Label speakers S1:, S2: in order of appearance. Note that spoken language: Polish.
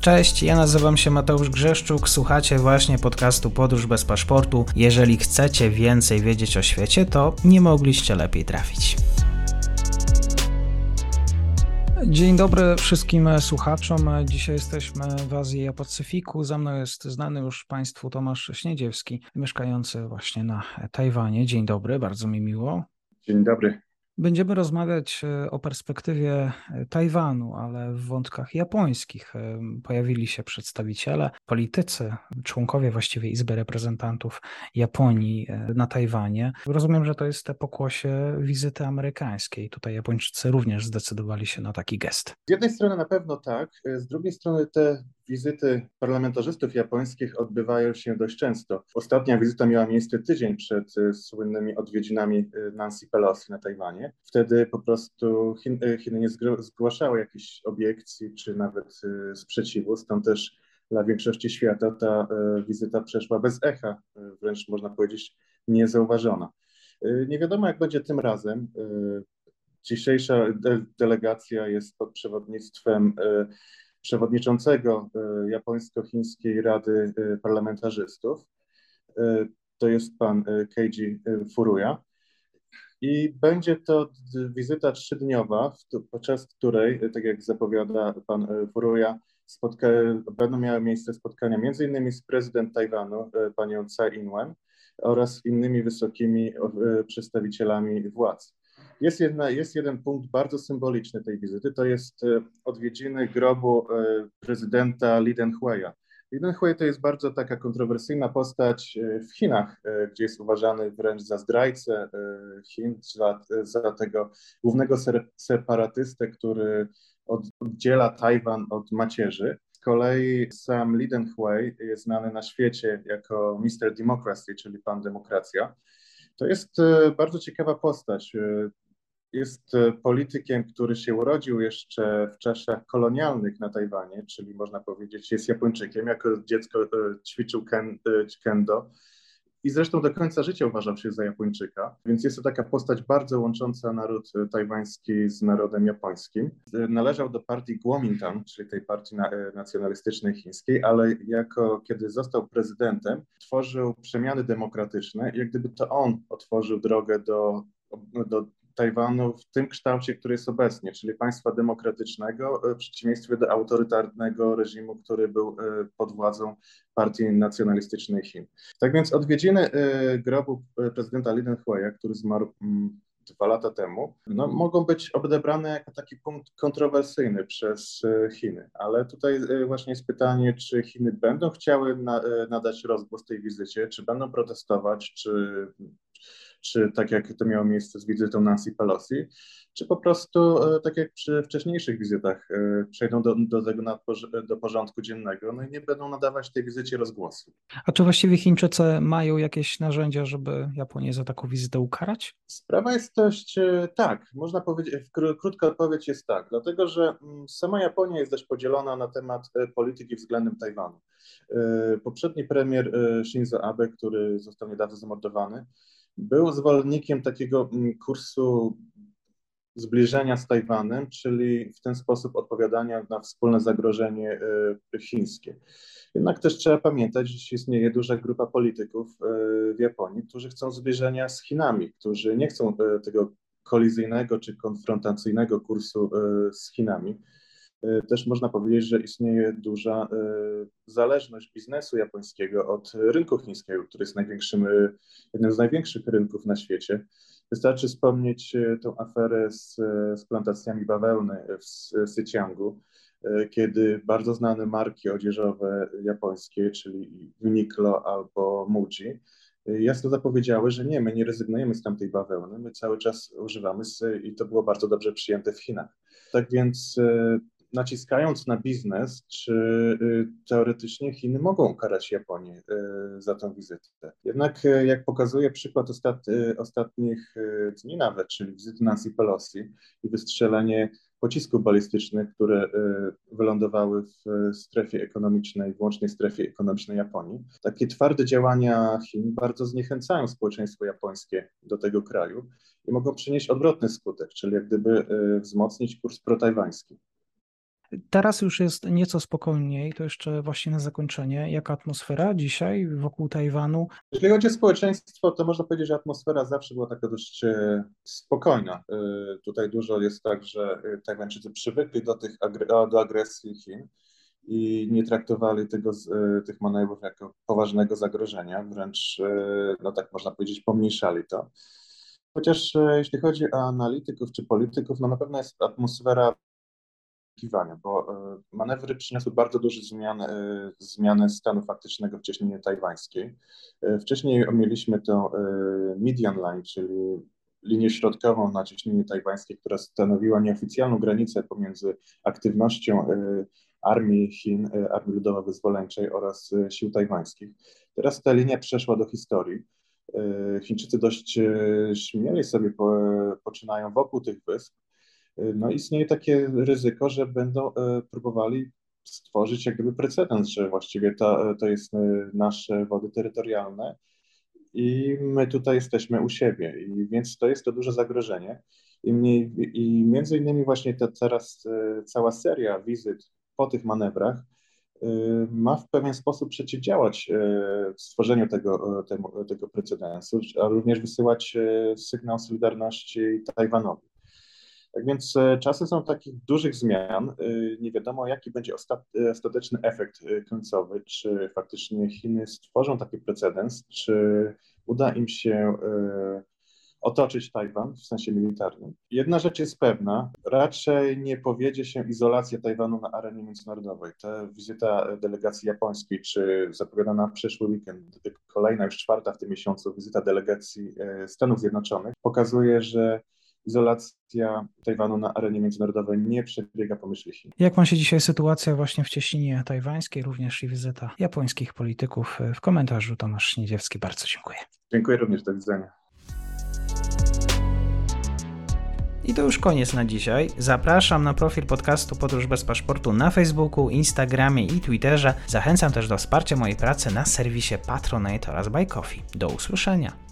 S1: Cześć, ja nazywam się Mateusz Grzeszczuk, słuchacie właśnie podcastu Podróż bez paszportu. Jeżeli chcecie więcej wiedzieć o świecie, to nie mogliście lepiej trafić. Dzień dobry wszystkim słuchaczom. Dzisiaj jesteśmy w Azji i Pacyfiku. Za mną jest znany już Państwu Tomasz Śniedziewski, mieszkający właśnie na Tajwanie. Dzień dobry, bardzo mi miło.
S2: Dzień dobry.
S1: Będziemy rozmawiać e, o perspektywie e, Tajwanu, ale w wątkach japońskich e, pojawili się przedstawiciele, politycy, członkowie właściwie Izby Reprezentantów Japonii na Tajwanie. Rozumiem, że to jest te pokłosie wizyty amerykańskiej. Tutaj Japończycy również zdecydowali się na taki gest.
S2: Z jednej strony na pewno tak, z drugiej strony te Wizyty parlamentarzystów japońskich odbywają się dość często. Ostatnia wizyta miała miejsce tydzień przed y, słynnymi odwiedzinami y, Nancy Pelosi na Tajwanie. Wtedy po prostu Chin, y, Chiny nie zgłaszały jakichś obiekcji czy nawet sprzeciwu, stąd też dla większości świata ta wizyta przeszła bez echa, wręcz można powiedzieć niezauważona. Nie wiadomo, jak będzie tym razem. Dzisiejsza delegacja jest pod przewodnictwem przewodniczącego e, Japońsko-Chińskiej Rady e, Parlamentarzystów. E, to jest pan Keiji Furuya. I będzie to wizyta trzydniowa, podczas której, tak jak zapowiada pan Furuya, spotka będą miały miejsce spotkania innymi z prezydent Tajwanu, panią Tsai Ing-wen oraz innymi wysokimi przedstawicielami władz. Jest, jedna, jest jeden punkt bardzo symboliczny tej wizyty, to jest e, odwiedziny grobu e, prezydenta Li Denghueya. Li Denghui to jest bardzo taka kontrowersyjna postać e, w Chinach, gdzie jest uważany wręcz za zdrajcę Chin, za, za tego głównego separatystę, który oddziela Tajwan od macierzy. Z kolei sam Li Denghui jest znany na świecie jako Mr. Democracy, czyli pan demokracja. To jest bardzo ciekawa postać jest e, politykiem, który się urodził jeszcze w czasach kolonialnych na Tajwanie, czyli można powiedzieć jest Japończykiem. Jako dziecko e, ćwiczył e, kendo i zresztą do końca życia uważał się za Japończyka, więc jest to taka postać bardzo łącząca naród tajwański z narodem japońskim. Należał do partii Kuomintang, czyli tej partii nacjonalistycznej chińskiej, ale jako kiedy został prezydentem, tworzył przemiany demokratyczne i jak gdyby to on otworzył drogę do do Tajwanu w tym kształcie, który jest obecnie, czyli państwa demokratycznego, e, w przeciwieństwie do autorytarnego reżimu, który był e, pod władzą partii nacjonalistycznej Chin. Tak więc odwiedziny e, grobu prezydenta Li Denghueya, który zmarł mm, dwa lata temu, no, mogą być odebrane jako taki punkt kontrowersyjny przez Chiny. Ale tutaj właśnie jest pytanie, czy Chiny będą chciały na, nadać rozgłos tej wizycie, czy będą protestować, czy czy tak jak to miało miejsce z wizytą Nancy Pelosi, czy po prostu e, tak jak przy wcześniejszych wizytach e, przejdą do, do tego na, do porządku dziennego no i nie będą nadawać tej wizycie rozgłosu.
S1: A czy właściwie Chińczycy mają jakieś narzędzia, żeby Japonię za taką wizytę ukarać?
S2: Sprawa jest dość e, tak, można powiedzieć, krótka odpowiedź jest tak, dlatego że mm, sama Japonia jest dość podzielona na temat polityki względem Tajwanu. Poprzedni premier Shinzo Abe, który został niedawno zamordowany, był zwolennikiem takiego mm, kursu zbliżenia z Tajwanem, czyli w ten sposób odpowiadania na wspólne zagrożenie y, chińskie. Jednak też trzeba pamiętać, że istnieje duża grupa polityków y, w Japonii, którzy chcą zbliżenia z Chinami, którzy nie chcą y, tego kolizyjnego czy konfrontacyjnego kursu z Chinami. Też można powiedzieć, że istnieje duża zależność biznesu japońskiego od rynku chińskiego, który jest największym, jednym z największych rynków na świecie. Wystarczy wspomnieć tą aferę z, z plantacjami bawełny w Syciangu, kiedy bardzo znane marki odzieżowe japońskie, czyli Uniqlo albo Muji, jasno zapowiedziały, że nie, my nie rezygnujemy z tamtej bawełny, my cały czas używamy i to było bardzo dobrze przyjęte w Chinach. Tak więc naciskając na biznes, czy y, teoretycznie Chiny mogą ukarać Japonię y, za tę wizytę. Jednak y, jak pokazuje przykład ostat, ostatnich dni nawet, czyli wizyty Nancy Pelosi i wystrzelenie pocisków balistycznych, które wylądowały w strefie ekonomicznej, włącznej strefie ekonomicznej Japonii. Takie twarde działania Chin bardzo zniechęcają społeczeństwo japońskie do tego kraju i mogą przynieść odwrotny skutek, czyli jak gdyby wzmocnić kurs protajwański.
S1: Teraz już jest nieco spokojniej, to jeszcze właśnie na zakończenie. Jaka atmosfera dzisiaj wokół Tajwanu?
S2: Jeżeli chodzi o społeczeństwo, to można powiedzieć, że atmosfera zawsze była taka dość e, spokojna. E, tutaj dużo jest tak, że e, Tajwańczycy przywykli do, tych, do agresji Chin i nie traktowali tego, tych manewrów jako poważnego zagrożenia, wręcz, no tak można powiedzieć, pomniejszali to. Chociaż jeśli chodzi o analityków czy polityków, no na pewno jest atmosfera oczekiwania, bo e, manewry przyniosły bardzo duże zmiany, e, zmiany stanu faktycznego w cieśninie tajwańskiej. E, wcześniej mieliśmy tę median line, czyli linię środkową na cieśninie tajwańskiej, która stanowiła nieoficjalną granicę pomiędzy aktywnością armii Chin, Armii Ludowo-Wyzwoleńczej oraz sił tajwańskich. Teraz ta linia przeszła do historii. Chińczycy dość śmieli sobie poczynają wokół tych wysp, no istnieje takie ryzyko, że będą e, próbowali stworzyć jak gdyby precedens, że właściwie to, to jest e, nasze wody terytorialne i my tutaj jesteśmy u siebie, i więc to jest to duże zagrożenie. I, mniej, i między innymi właśnie ta teraz e, cała seria wizyt po tych manewrach ma w pewien sposób przeciwdziałać stworzeniu tego, tego, tego precedensu, a również wysyłać sygnał solidarności Tajwanowi. Tak więc e, czasy są takich dużych zmian. E, nie wiadomo, jaki będzie e, ostateczny efekt końcowy. Czy faktycznie Chiny stworzą taki precedens, czy uda im się otoczyć Tajwan w sensie militarnym. Jedna rzecz jest pewna, raczej nie powiedzie się izolacja Tajwanu na arenie międzynarodowej. Ta wizyta delegacji japońskiej, czy zapowiadana na przyszły weekend, kolejna już czwarta w tym miesiącu wizyta delegacji Stanów Zjednoczonych, pokazuje, że izolacja Tajwanu na arenie międzynarodowej nie przebiega po myśli Chin.
S1: Jak ma się dzisiaj sytuacja właśnie w cieśninie tajwańskiej, również i wizyta japońskich polityków? W komentarzu Tomasz Śniedziewski, bardzo dziękuję.
S2: Dziękuję również, do widzenia.
S1: I to już koniec na dzisiaj. Zapraszam na profil podcastu Podróż bez paszportu na Facebooku, Instagramie i Twitterze. Zachęcam też do wsparcia mojej pracy na serwisie Patronite oraz Buy Coffee. Do usłyszenia.